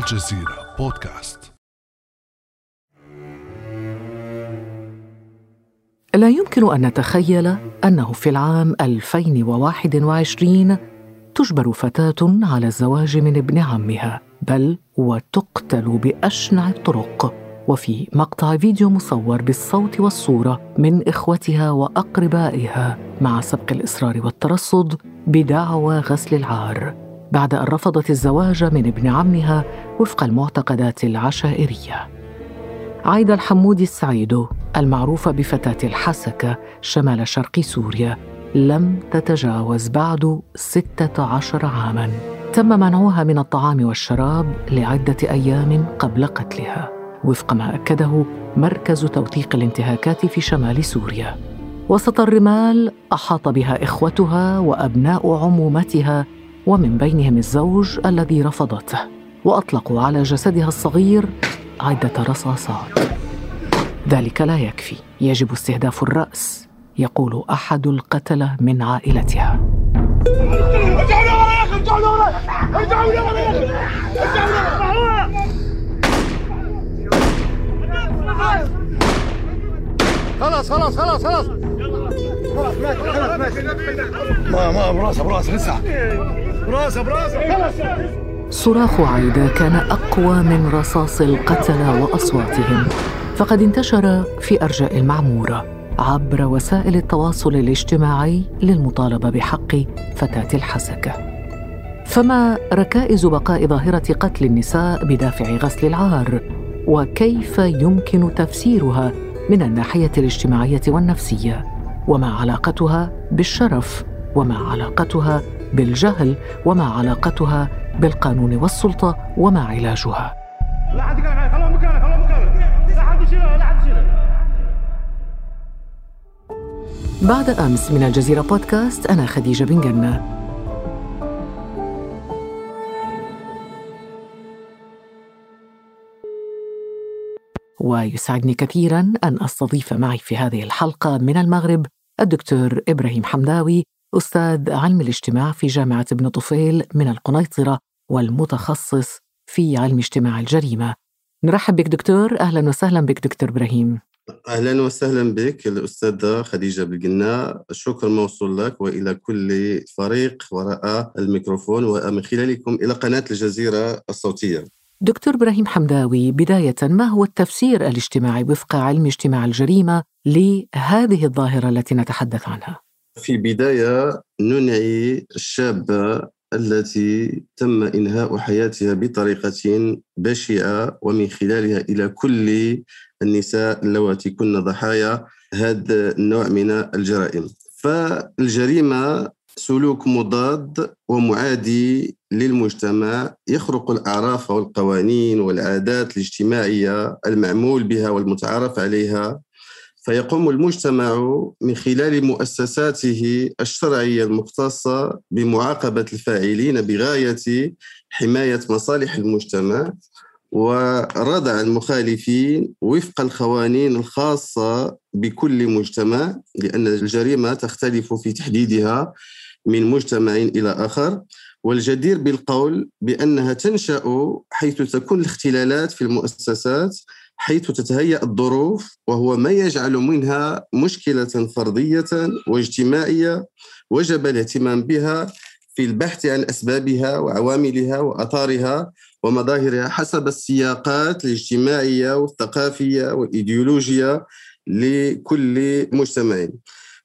الجزيرة بودكاست. لا يمكن أن نتخيل أنه في العام 2021 تجبر فتاة على الزواج من ابن عمها بل وتقتل بأشنع الطرق. وفي مقطع فيديو مصور بالصوت والصورة من إخوتها وأقربائها مع سبق الإصرار والترصد بدعوى غسل العار. بعد أن رفضت الزواج من ابن عمها وفق المعتقدات العشائرية. عايده الحمودي السعيد المعروفه بفتاة الحسكه شمال شرق سوريا لم تتجاوز بعد ستة عشر عاماً. تم منعها من الطعام والشراب لعدة أيام قبل قتلها وفق ما أكده مركز توثيق الانتهاكات في شمال سوريا. وسط الرمال أحاط بها إخوتها وأبناء عمومتها ومن بينهم الزوج الذي رفضته وأطلقوا على جسدها الصغير عدة رصاصات. ذلك لا يكفي يجب استهداف الرأس يقول أحد القتلة من عائلتها. خلاص خلاص خلاص خلاص. ما ما براسه براسه لسه براسه براسه. صراخ عايدة كان أقوى من رصاص القتلة وأصواتهم فقد انتشر في أرجاء المعمورة عبر وسائل التواصل الاجتماعي للمطالبة بحق فتاة الحسكة فما ركائز بقاء ظاهرة قتل النساء بدافع غسل العار؟ وكيف يمكن تفسيرها من الناحية الاجتماعية والنفسية؟ وما علاقتها بالشرف؟ وما علاقتها بالجهل وما علاقتها بالقانون والسلطة وما علاجها. لا حد يقعد خلوه مكانه خلوه مكانه لا حد يشيله لا حد يشيله بعد أمس من الجزيرة بودكاست أنا خديجة بن جنة. ويسعدني كثيرا أن أستضيف معي في هذه الحلقة من المغرب الدكتور إبراهيم حمداوي أستاذ علم الاجتماع في جامعة ابن طفيل من القنيطرة والمتخصص في علم اجتماع الجريمة. نرحب بك دكتور أهلا وسهلا بك دكتور إبراهيم. أهلا وسهلا بك الأستاذة خديجة بالقنا الشكر موصول لك وإلى كل فريق وراء الميكروفون. ومن خلالكم إلى قناة الجزيرة الصوتية. دكتور إبراهيم حمداوي بداية ما هو التفسير الاجتماعي وفق علم اجتماع الجريمة لهذه الظاهرة التي نتحدث عنها؟ في البداية ننعي الشابه التي تم إنهاء حياتها بطريقة بشعة ومن خلالها إلى كل النساء اللواتي كن ضحايا هذا النوع من الجرائم. فالجريمة سلوك مضاد ومعادي للمجتمع يخرق الأعراف والقوانين والعادات الاجتماعية المعمول بها والمتعارف عليها. فيقوم المجتمع من خلال مؤسساته الشرعية المختصة بمعاقبة الفاعلين بغاية حماية مصالح المجتمع وردع المخالفين وفق القوانين الخاصة بكل مجتمع لأن الجريمة تختلف في تحديدها من مجتمع إلى آخر. والجدير بالقول بأنها تنشأ حيث تكون الاختلالات في المؤسسات حيث تتهيأ الظروف وهو ما يجعل منها مشكلة فردية واجتماعية وجب الاهتمام بها في البحث عن أسبابها وعواملها وأثارها ومظاهرها حسب السياقات الاجتماعية والثقافية والإيديولوجية لكل مجتمع.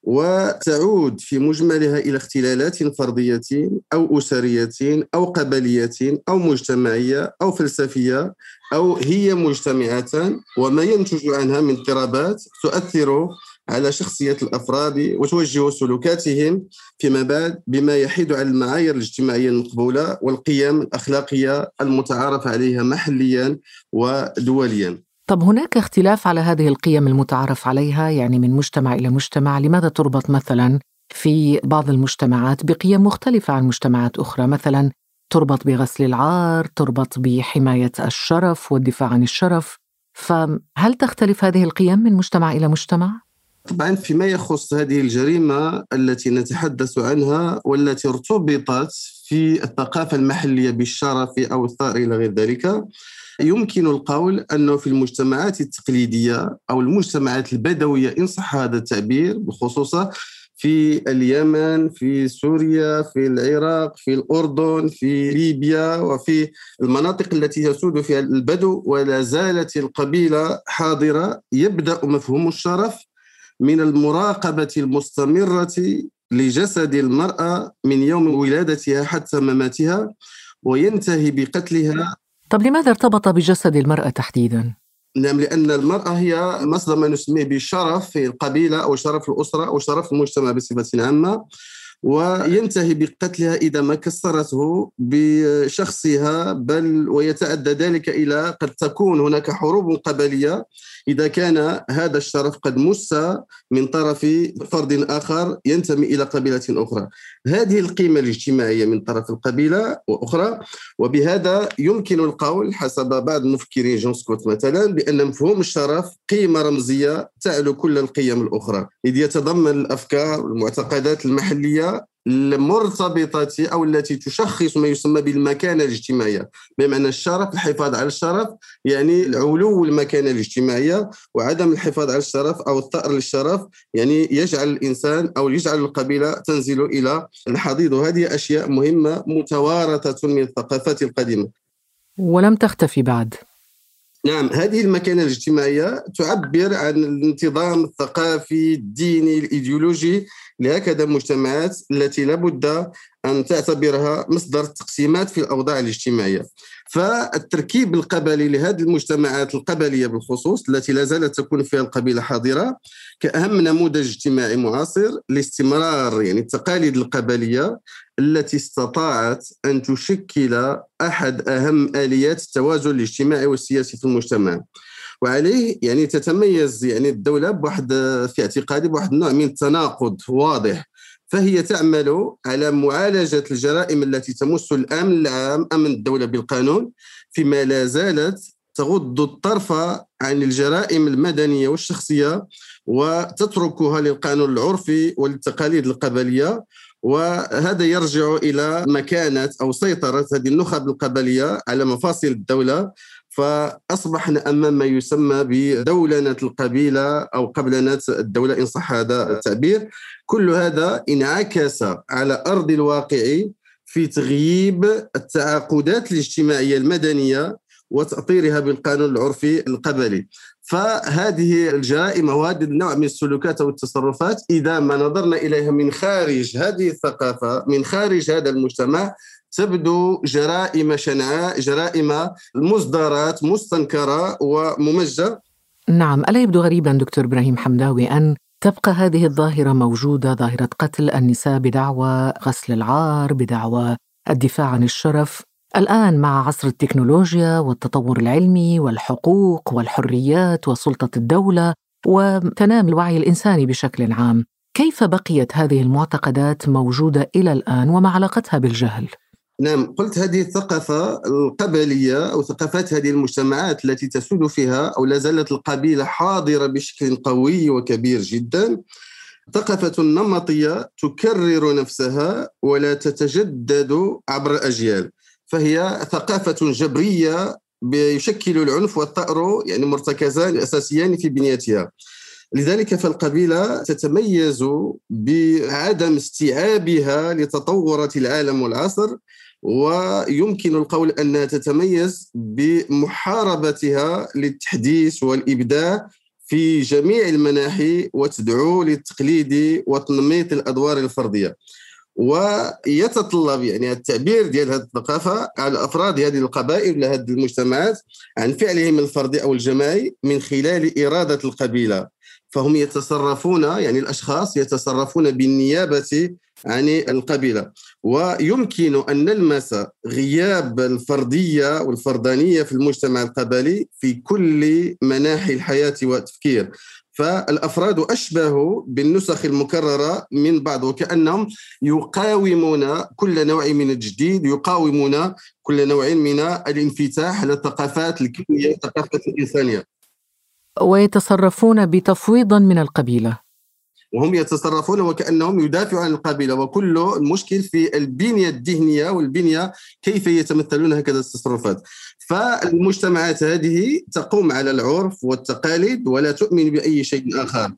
وتعود في مجملها إلى اختلالات فردية أو أسرية أو قبلية أو مجتمعية أو فلسفية أو هي مجتمعة وما ينتج عنها من اضطرابات تؤثر على شخصية الأفراد وتوجه سلوكاتهم فيما بعد بما يحيد على المعايير الاجتماعية المقبولة والقيم الأخلاقية المتعارف عليها محليا ودوليا. طب هناك اختلاف على هذه القيم المتعارف عليها يعني من مجتمع إلى مجتمع لماذا تربط مثلا في بعض المجتمعات بقيم مختلفة عن مجتمعات أخرى؟ مثلا تربط بغسل العار تربط بحماية الشرف والدفاع عن الشرف. فهل تختلف هذه القيم من مجتمع إلى مجتمع؟ طبعا فيما يخص هذه الجريمة التي نتحدث عنها والتي ارتبطت في الثقافة المحلية بالشرف أو الثأر إلى غير ذلك يمكن القول أنه في المجتمعات التقليدية أو المجتمعات البدوية إن صح هذا التعبير بخصوص في اليمن في سوريا في العراق في الأردن في ليبيا وفي المناطق التي يسود فيها البدو ولا زالت القبيلة حاضرة يبدأ مفهوم الشرف من المراقبة المستمرة لجسد المرأة من يوم ولادتها حتى مماتها وينتهي بقتلها. طب لماذا ارتبط بجسد المرأة تحديدا؟ نعم لأن المرأة هي مصدر ما نسميه بالشرف في القبيلة أو شرف الأسرة أو شرف المجتمع بصفة عامة. وينتهي بقتلها إذا ما كسرته بشخصها بل ويتعدى ذلك إلى قد تكون هناك حروب قبلية. إذا كان هذا الشرف قد مس من طرف فرد آخر ينتمي إلى قبيلة أخرى. هذه القيمة الاجتماعية من طرف القبيلة وأخرى وبهذا يمكن القول حسب بعض المفكرين جون سكوت مثلا بأن مفهوم الشرف قيمة رمزية تعلو كل القيم الأخرى. إذ يتضمن الأفكار والمعتقدات المحلية المرتبطة أو التي تشخص ما يسمى بالمكانة الاجتماعية. بمعنى الشرف الحفاظ على الشرف يعني العلو المكانة الاجتماعية وعدم الحفاظ على الشرف أو الثأر للشرف يعني يجعل الإنسان أو يجعل القبيلة تنزل إلى الحضيض. وهذه أشياء مهمة متوارثة من الثقافات القديمة. ولم تختفي بعد. نعم هذه المكانة الاجتماعية تعبر عن الانتظام الثقافي الديني الإيديولوجي لهكذا المجتمعات التي لابد أن تعتبرها مصدر التقسيمات في الأوضاع الاجتماعية. فالتركيب القبلي لهذه المجتمعات القبلية بالخصوص التي لا زالت تكون فيها القبيلة حاضرة كأهم نموذج اجتماعي معاصر لاستمرار يعني التقاليد القبلية التي استطاعت أن تشكل أحد أهم آليات التوازن الاجتماعي والسياسي في المجتمع. وعليه يعني تتميز يعني الدولة بواحد في اعتقادي بواحد النوع من التناقض واضح فهي تعمل على معالجة الجرائم التي تمس الأمن العام أمن الدولة بالقانون فيما لا زالت تغض الطرف عن الجرائم المدنية والشخصية وتتركها للقانون العرفي وللتقاليد القبلية. وهذا يرجع إلى مكانة أو سيطرة هذه النخب القبلية على مفاصل الدولة. فأصبحنا أمام ما يسمى بدولنة القبيلة أو قبلنة الدولة إن صح هذا التعبير كل هذا انعكس على أرض الواقع في تغييب التعاقدات الاجتماعية المدنية وتأطيرها بالقانون العرفي القبلي. فهذه الجرائم وهذا النوع من السلوكات أو التصرفات إذا ما نظرنا إليها من خارج هذه الثقافة من خارج هذا المجتمع تبدو جرائم شنعاء جرائم مصدرات مستنكرة وممجة. نعم ألا يبدو غريبا دكتور إبراهيم حمداوي أن تبقى هذه الظاهرة موجودة ظاهرة قتل النساء بدعوى غسل العار بدعوى الدفاع عن الشرف؟ الآن مع عصر التكنولوجيا والتطور العلمي والحقوق والحريات وسلطة الدولة وتنام الوعي الإنساني بشكل عام كيف بقيت هذه المعتقدات موجودة إلى الآن وما علاقتها بالجهل؟ نعم قلت هذه الثقافة القبلية أو ثقافات هذه المجتمعات التي تسود فيها أو لا زالت القبيلة حاضرة بشكل قوي وكبير جدا ثقافة نمطية تكرر نفسها ولا تتجدد عبر الأجيال فهي ثقافة جبرية يشكل العنف والثأر يعني مرتكزان أساسيان في بنيتها. لذلك فالقبيلة تتميز بعدم استيعابها لتطورات العالم والعصر ويمكن القول أنها تتميز بمحاربتها للتحديث والإبداع في جميع المناحي وتدعو للتقليد وتنميط الأدوار الفردية. ويتطلب يعني التعبير ديال هذه الثقافة على افراد هذه القبائل ولا هذه المجتمعات عن فعلهم الفردي أو الجماعي من خلال إرادة القبيلة. فهم يتصرفون يعني الأشخاص يتصرفون بالنيابة عن القبيلة. ويمكن أن نلمس غياب الفردية والفردانية في المجتمع القبلي في كل مناحي الحياة والتفكير. فالأفراد اشبه بالنسخ المكررة من بعض وكأنهم يقاومون كل نوع من الجديد يقاومون كل نوع من الانفتاح على الثقافات الكونية الثقافات الإنسانية. ويتصرفون بتفويض من القبيلة. وهم يتصرفون وكأنهم يدافعون عن القبيلة. وكل المشكل في البنية الذهنية والبنية كيف يتمثلون هكذا التصرفات. فالمجتمعات هذه تقوم على العرف والتقاليد ولا تؤمن بأي شيء آخر.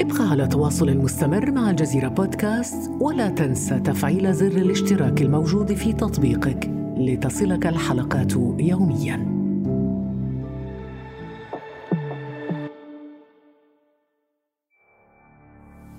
ابقى على تواصل مستمر مع الجزيرة بودكاست ولا تنسى تفعيل زر الاشتراك الموجود في تطبيقك. لتصلك الحلقات يومياً.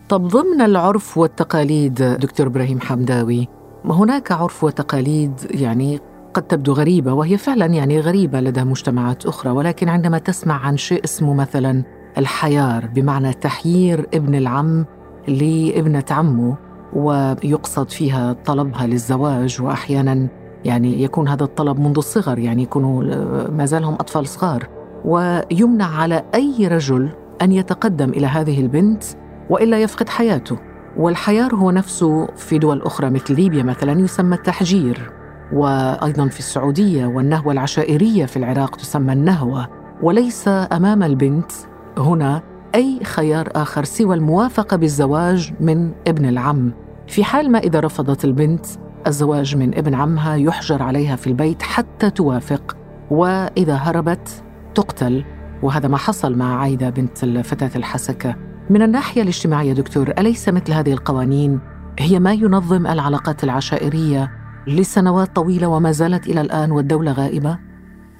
طب ضمن العرف والتقاليد دكتور إبراهيم حمداوي هناك عرف وتقاليد يعني قد تبدو غريبة وهي فعلا يعني غريبة لدى مجتمعات أخرى ولكن عندما تسمع عن شيء اسمه مثلا الحيار بمعنى تحيير ابن العم لابنة عمه ويقصد فيها طلبها للزواج وأحيانا يعني يكون هذا الطلب منذ الصغر يعني يكونوا ما زالهم أطفال صغار. ويمنع على أي رجل أن يتقدم إلى هذه البنت وإلا يفقد حياته. والحيار هو نفسه في دول أخرى مثل ليبيا مثلا يسمى التحجير. وأيضا في السعودية والنهوة العشائرية في العراق تسمى النهوة. وليس أمام البنت هنا أي خيار آخر سوى الموافقة بالزواج من ابن العم. في حال ما إذا رفضت البنت الزواج من ابن عمها يحجر عليها في البيت حتى توافق وإذا هربت تقتل. وهذا ما حصل مع عايدة بنت الفتاة الحسكة. من الناحية الاجتماعية دكتور أليس مثل هذه القوانين؟ هي ما ينظم العلاقات العشائرية لسنوات طويلة وما زالت إلى الآن والدولة غائبة؟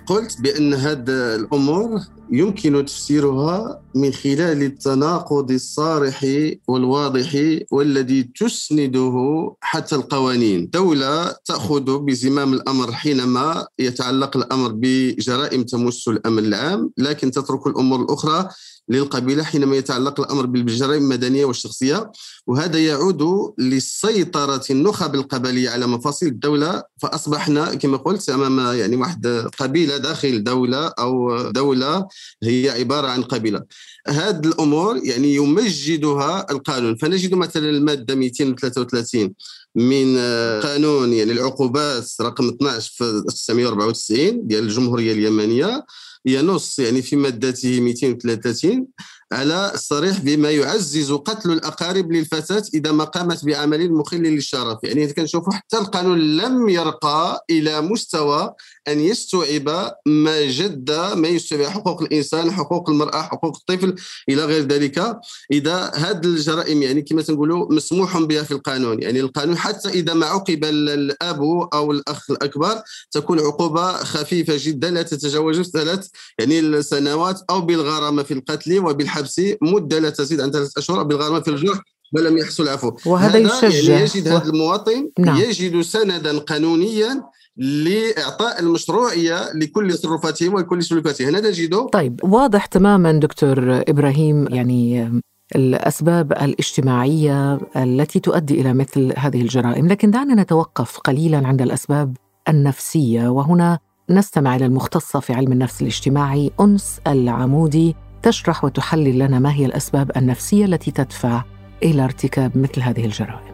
قلت بأن هذه الأمور يمكن تفسيرها من خلال التناقض الصارح والواضح والذي تسنده حتى القوانين. دولة تأخذ بزمام الأمر حينما يتعلق الأمر بجرائم تمس الأمن العام لكن تترك الأمور الأخرى للقبيلة حينما يتعلق الأمر بالجرائم المدنية والشخصية وهذا يعود لسيطرة النخب القبلية على مفاصل الدولة. فأصبحنا كما قلت أمام يعني واحد قبيلة داخل دولة أو دولة هي عبارة عن قبيلة. هذه الأمور يعني يمجدها القانون. فنجد مثلا المادة 233 من قانون يعني العقوبات رقم 12 في 1994 ديال الجمهورية اليمنية. ينص يعني في مادته 233 على الصريح بما يعزز قتل الأقارب للفتاه إذا ما قامت بعمل مخل للشرف. يعني كنشوفوا حتى القانون لم يرقى إلى مستوى أن يستوعب ما جد ما يستوعب حقوق الإنسان حقوق المرأة حقوق الطفل إلى غير ذلك. إذا هذه الجرائم يعني كما تنقولوا مسموح بها في القانون. يعني القانون حتى إذا ما عوقب الأب أو الأخ الأكبر تكون عقوبة خفيفة جدا لا تتجاوز ثلاث يعني السنوات أو بالغرامة في القتل وبالحبس مدة لا تزيد عن ثلاث أشهر بالغرامة في الجرح ولم يحصل عفو وهذا يشجع. يعني يجد هذا المواطن نعم. يجد سندا قانونيا لإعطاء المشروعية لكل تصرفاته ولكل سلوكاته. هنا نجده طيب واضح تماما دكتور إبراهيم يعني الأسباب الاجتماعية التي تؤدي إلى مثل هذه الجرائم. لكن دعنا نتوقف قليلا عند الأسباب النفسية وهنا نستمع إلى المختصه في علم النفس الاجتماعي أنس العمودي تشرح وتحلل لنا ما هي الأسباب النفسية التي تدفع إلى ارتكاب مثل هذه الجرائم.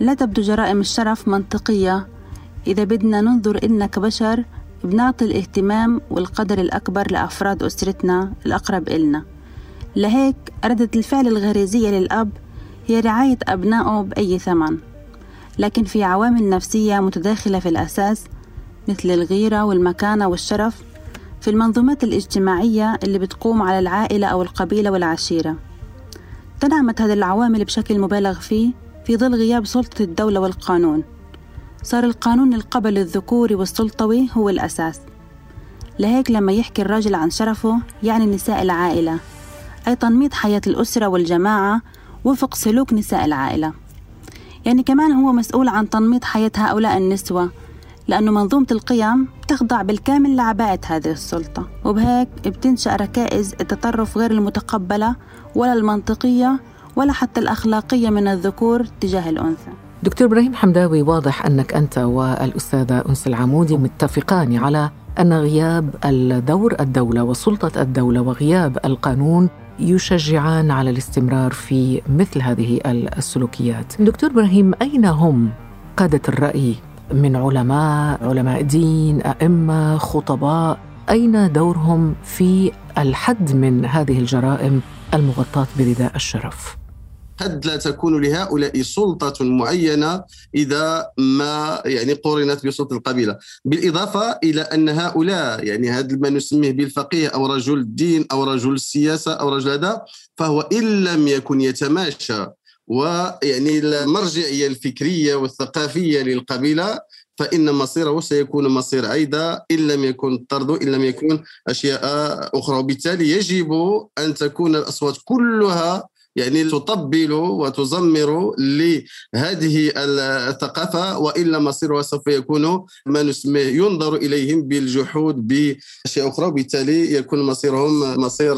لا تبدو جرائم الشرف منطقية. إذا بدنا ننظر إلنا كبشر بنعطي الاهتمام والقدر الأكبر لأفراد أسرتنا الأقرب إلنا. لهيك ردة الفعل الغريزية للأب هي رعاية أبنائه بأي ثمن. لكن في عوامل نفسية متداخلة في الأساس مثل الغيرة والمكانة والشرف في المنظومات الاجتماعية اللي بتقوم على العائلة أو القبيلة والعشيرة. تنعمت هذه العوامل بشكل مبالغ فيه في ظل غياب سلطة الدولة والقانون. صار القانون القبل الذكوري والسلطوي هو الأساس. لهيك لما يحكي الراجل عن شرفه يعني نساء العائلة. أي تنميط حياة الأسرة والجماعة وفق سلوك نساء العائلة. يعني كمان هو مسؤول عن تنميط حياة هؤلاء النسوة لأنه منظومة القيم تخضع بالكامل لعباءة هذه السلطة وبهيك بتنشأ ركائز التطرف غير المتقبلة ولا المنطقية ولا حتى الأخلاقية من الذكور تجاه الأنثى دكتور إبراهيم حمداوي واضح أنك أنت والأستاذة أنس العمودي متفقان على أن غياب الدور الدولة وسلطة الدولة وغياب القانون يشجعان على الاستمرار في مثل هذه السلوكيات. دكتور إبراهيم أين هم قادة الرأي من علماء علماء دين أئمة خطباء. أين دورهم في الحد من هذه الجرائم المغطاة برداء الشرف؟ قد لا تكون لهؤلاء سلطة معينة إذا ما يعني قرنت بسلطة القبيلة. بالإضافة إلى أن هؤلاء يعني هذا ما نسميه بالفقيه أو رجل الدين أو رجل السياسة أو رجل هذا فهو إن لم يكن يتماشى ويعني المرجعية الفكرية والثقافية للقبيلة فإن مصيره سيكون مصير عيدة إن لم يكن طرد إن لم يكن أشياء أخرى. وبالتالي يجب أن تكون الأصوات كلها يعني تطبل وتزمر لهذه الثقافة وإلا مصيرها سوف يكون ما نسميه ينظر إليهم بالجحود بأشياء أخرى. وبالتالي يكون مصيرهم مصير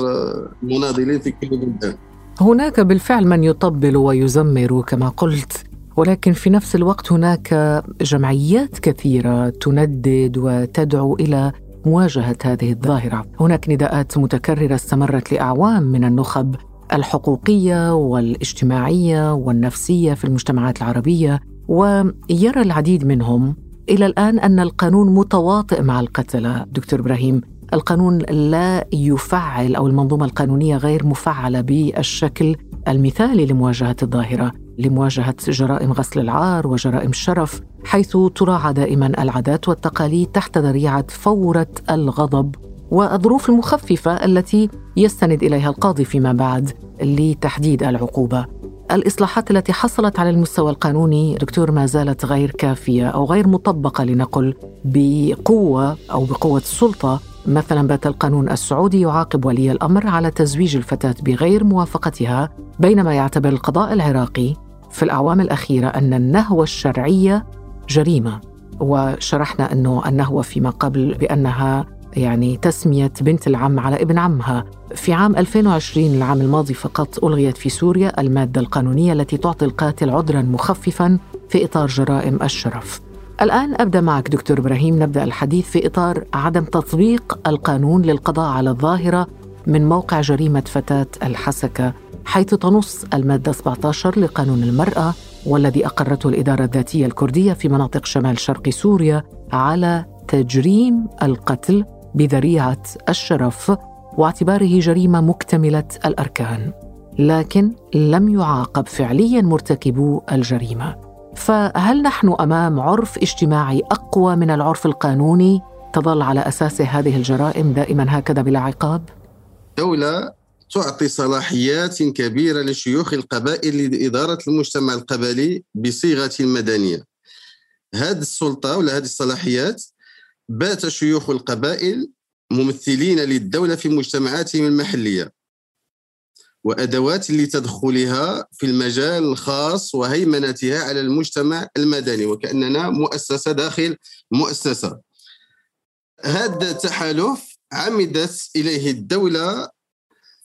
مناضلين في كل البلدان هناك بالفعل من يطبل ويزمر كما قلت ولكن في نفس الوقت هناك جمعيات كثيرة تندد وتدعو إلى مواجهة هذه الظاهرة. هناك نداءات متكررة استمرت لأعوام من النخب الحقوقية والاجتماعية والنفسية في المجتمعات العربية ويرى العديد منهم إلى الآن أن القانون متواطئ مع القتله دكتور إبراهيم القانون لا يفعل أو المنظومة القانونية غير مفعلة بالشكل المثالي لمواجهة الظاهرة لمواجهة جرائم غسل العار وجرائم الشرف حيث تراعى دائما العادات والتقاليد تحت ذريعة فورة الغضب والظروف المخففة التي يستند إليها القاضي فيما بعد لتحديد العقوبة. الإصلاحات التي حصلت على المستوى القانوني دكتور ما زالت غير كافية أو غير مطبقة لنقل بقوة أو بقوة السلطة مثلا بات القانون السعودي يعاقب ولي الأمر على تزويج الفتاة بغير موافقتها بينما يعتبر القضاء العراقي. في الأعوام الأخيرة أن النهوة الشرعية جريمة. وشرحنا أنه النهوة فيما قبل بأنها يعني تسمية بنت العم على ابن عمها. في عام 2020 العام الماضي فقط ألغيت في سوريا المادة القانونية التي تعطي القاتل عذرا مخففا في إطار جرائم الشرف. الآن أبدأ معك دكتور إبراهيم نبدأ الحديث في إطار عدم تطبيق القانون للقضاء على الظاهرة من موقع جريمة فتاة الحسكة حيث تنص المادة 17 لقانون المرأة والذي أقرته الإدارة الذاتية الكردية في مناطق شمال شرق سوريا على تجريم القتل بذريعة الشرف واعتباره جريمة مكتملة الأركان لكن لم يعاقب فعليا مرتكبو الجريمة. فهل نحن أمام عرف اجتماعي أقوى من العرف القانوني تظل على اساسه هذه الجرائم دائما هكذا بلا عقاب؟ دولة تعطي صلاحيات كبيرة لشيوخ القبائل لإدارة المجتمع القبلي بصيغة مدنية. هذه السلطة ولا هذه الصلاحيات بات شيوخ القبائل ممثلين للدولة في مجتمعاتهم المحلية. وأدوات لتدخلها في المجال الخاص وهيمنتها على المجتمع المدني وكأننا مؤسسة داخل مؤسسة. هذا التحالف عمدت إليه الدولة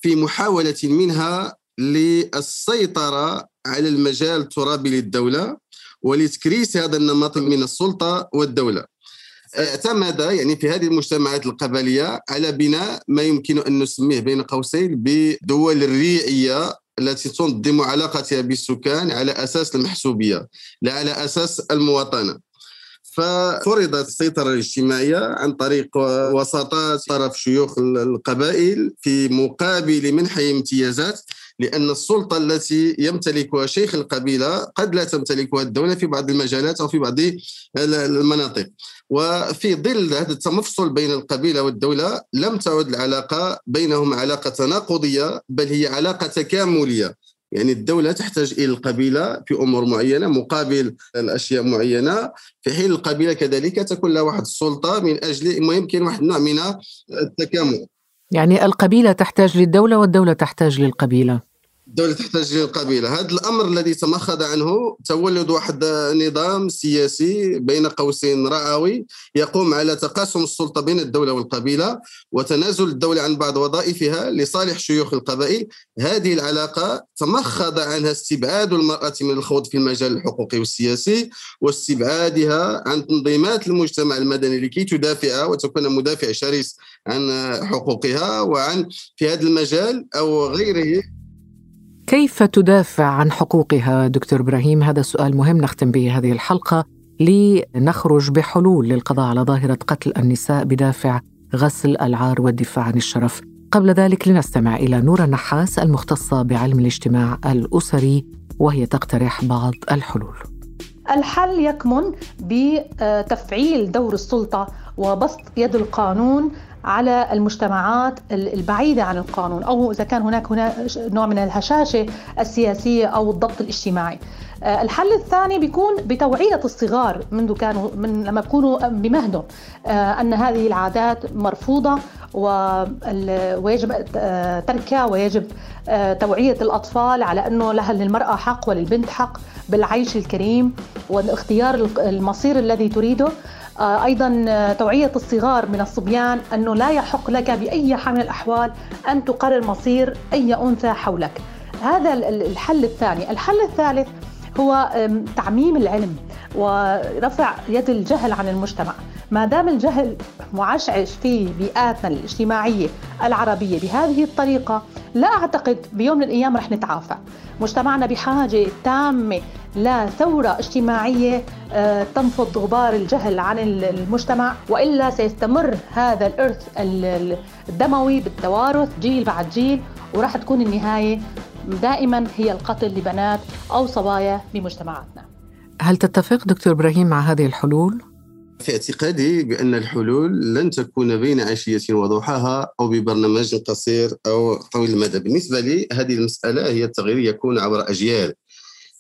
في محاولة منها للسيطرة على المجال الترابي للدولة ولتكريس هذا النمط من السلطة والدولة. اعتمد يعني في هذه المجتمعات القبلية على بناء ما يمكن أن نسميه بين قوسين بدول الريعيه التي تنظم علاقتها بالسكان على أساس المحسوبية لا على أساس المواطنة. ففرضت السيطرة الاجتماعية عن طريق وساطات طرف شيوخ القبائل في مقابل منح امتيازات لأن السلطة التي يمتلكها شيخ القبيلة قد لا تمتلكها الدولة في بعض المجالات أو في بعض المناطق. وفي ظل هذا التمفصل بين القبيلة والدولة لم تعد العلاقة بينهم علاقة تناقضية بل هي علاقة تكاملية. يعني الدولة تحتاج إلى القبيلة في أمور معينة مقابل الأشياء معينة. في حين القبيلة كذلك تكون لها واحد السلطة من أجل ما يمكن واحد النوع من التكامل. يعني القبيلة تحتاج للدولة والدولة تحتاج للقبيلة. الدولة تحتاج للقبيلة هذا الأمر الذي تمخض عنه تولد واحد نظام سياسي بين قوسين رعوي يقوم على تقاسم السلطة بين الدولة والقبيلة وتنازل الدولة عن بعض وظائفها لصالح شيوخ القبائل. هذه العلاقة تمخض عنها استبعاد المرأة من الخوض في المجال الحقوقي والسياسي واستبعادها عن تنظيمات المجتمع المدني لكي تدافع وتكون مدافع شرس عن حقوقها وعن في هذا المجال أو غيره. كيف تدافع عن حقوقها دكتور إبراهيم؟ هذا سؤال مهم نختم به هذه الحلقة لنخرج بحلول للقضاء على ظاهرة قتل النساء بدافع غسل العار والدفاع عن الشرف. قبل ذلك لنستمع إلى نورة نحاس المختصة بعلم الاجتماع الأسري وهي تقترح بعض الحلول. الحل يكمن بتفعيل دور السلطة وبسط يد القانون على المجتمعات البعيدة عن القانون أو إذا كان هناك هنا نوع من الهشاشة السياسية أو الضبط الاجتماعي. آه، الحل الثاني بيكون بتوعية الصغار منذ كانوا من لما بيكونوا بمهدهم. آه، أن هذه العادات مرفوضة ويجب آه، تركها ويجب توعية الأطفال على أنه لها للمرأة حق وللبنت حق بالعيش الكريم واختيار المصير الذي تريده. أيضا توعية الصغار من الصبيان أنه لا يحق لك بأي حال من الأحوال أن تقرر مصير أي أنثى حولك. هذا الحل الثاني. الحل الثالث هو تعميم العلم ورفع يد الجهل عن المجتمع. ما دام الجهل معشعش في بيئاتنا الاجتماعية العربية بهذه الطريقة لا أعتقد بيوم من الأيام رح نتعافى. مجتمعنا بحاجة تامة لثورة اجتماعية آه، تنفض غبار الجهل عن المجتمع وإلا سيستمر هذا الإرث الدموي بالتوارث جيل بعد جيل وراح تكون النهاية دائما هي القتل لبنات أو صبايا بمجتمعاتنا. هل تتفق دكتور إبراهيم مع هذه الحلول؟ في اعتقادي بأن الحلول لن تكون بين عشية وضحاها أو ببرنامج قصير أو طويل المدى بالنسبة لي هذه المسألة هي التغيير يكون عبر أجيال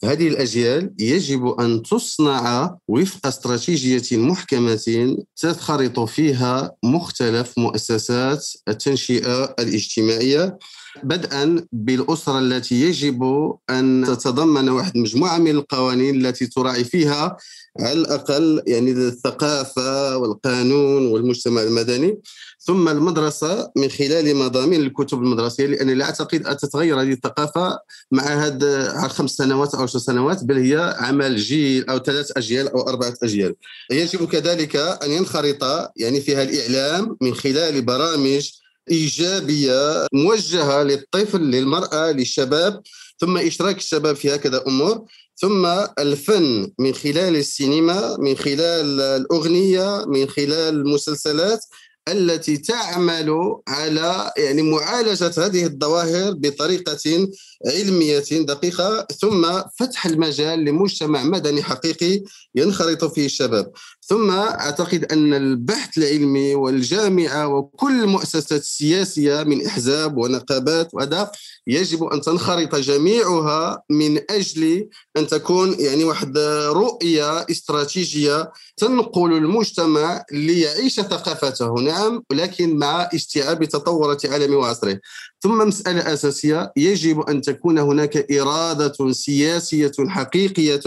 هذه الأجيال يجب أن تصنع وفق استراتيجية محكمة تنخرط فيها مختلف مؤسسات التنشئة الاجتماعية بدءا بالأسرة التي يجب أن تتضمن واحد مجموعة من القوانين التي تراعي فيها على الأقل يعني الثقافة والقانون والمجتمع المدني. ثم المدرسة من خلال مضامين الكتب المدرسية لأني لا أعتقد أن تتغير هذه الثقافة مع هذا خمس سنوات أو عشر سنوات بل هي عمل جيل أو ثلاث أجيال أو أربعة أجيال. يجب كذلك أن ينخرط يعني فيها الإعلام من خلال برامج إيجابية موجهة للطفل للمرأة للشباب. ثم إشراك الشباب في هكذا أمور. ثم الفن من خلال السينما من خلال الأغنية من خلال المسلسلات التي تعمل على يعني معالجة هذه الظواهر بطريقة علمية دقيقة ثم فتح المجال لمجتمع مدني حقيقي ينخرط فيه الشباب. ثم أعتقد أن البحث العلمي والجامعة وكل المؤسسات السياسيه من إحزاب ونقابات وهذا يجب أن تنخرط جميعها من أجل أن تكون يعني واحد رؤية استراتيجية تنقل المجتمع ليعيش ثقافته. نعم ولكن مع استيعاب تطورات عالمه وعصره. ثم مسألة أساسية يجب أن تكون هناك إرادة سياسية حقيقية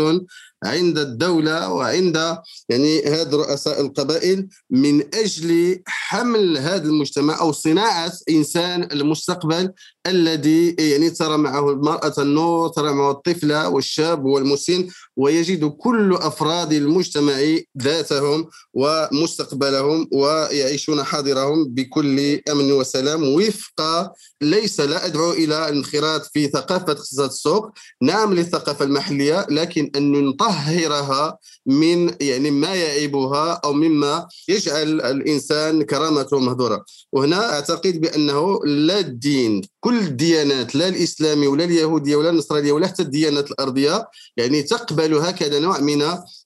عند الدولة وعند يعني هاد رؤساء القبائل من أجل حمل هذا المجتمع أو صناعة إنسان المستقبل الذي يعني ترى معه المرأة النور ترى معه الطفلة والشاب والمسن ويجد كل أفراد المجتمع ذاتهم ومستقبلهم ويعيشون حاضرهم بكل أمن وسلام. وفق ليس لا أدعو إلى الانخراط في ثقافة اقتصاد السوق. نعم للثقافة المحلية لكن أن نطهرها من يعني ما يعيبها أو مما يجعل الإنسان كرامته مهدورة وهنا أعتقد بأنه لا الدين كل الديانات لا الإسلامي ولا اليهودية ولا النصرانية ولا حتى الديانات الأرضية يعني تقبل هكذا نوع من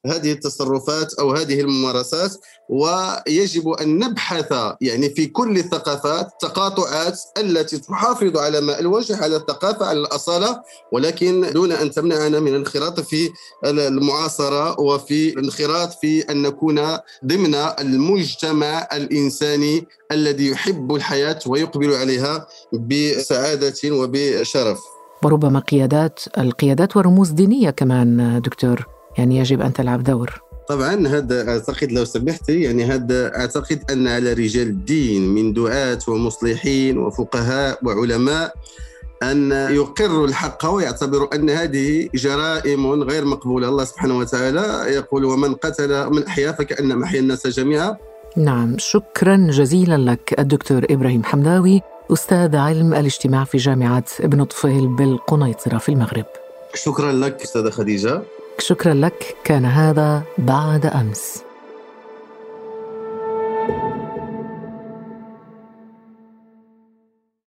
هذه التصرفات أو هذه الممارسات ويجب أن نبحث يعني في كل الثقافات التقاطعات التي تحافظ على ماء الوجه على الثقافة على الأصالة ولكن دون أن تمنعنا من الانخراط في المعاصرة وفي الانخراط في أن نكون ضمن المجتمع الإنساني الذي يحب الحياة ويقبل عليها بسعادة وبشرف. وربما قيادات القيادات ورموز دينية كمان دكتور. يعني يجب أن تلعب دور. طبعا هذا أعتقد لو سمحتي يعني هذا أعتقد أن على رجال الدين من دعاة ومصلحين وفقهاء وعلماء أن يقروا الحق ويعتبروا أن هذه جرائم غير مقبولة. الله سبحانه وتعالى يقول ومن قتل من احيا فكأنما احيا الناس جميعا. نعم. شكرا جزيلا لك الدكتور إبراهيم حمداوي أستاذ علم الاجتماع في جامعة ابن طفيل بالقنيطرة في المغرب. شكرا لك أستاذة خديجة. شكرا لك. كان هذا بعد أمس.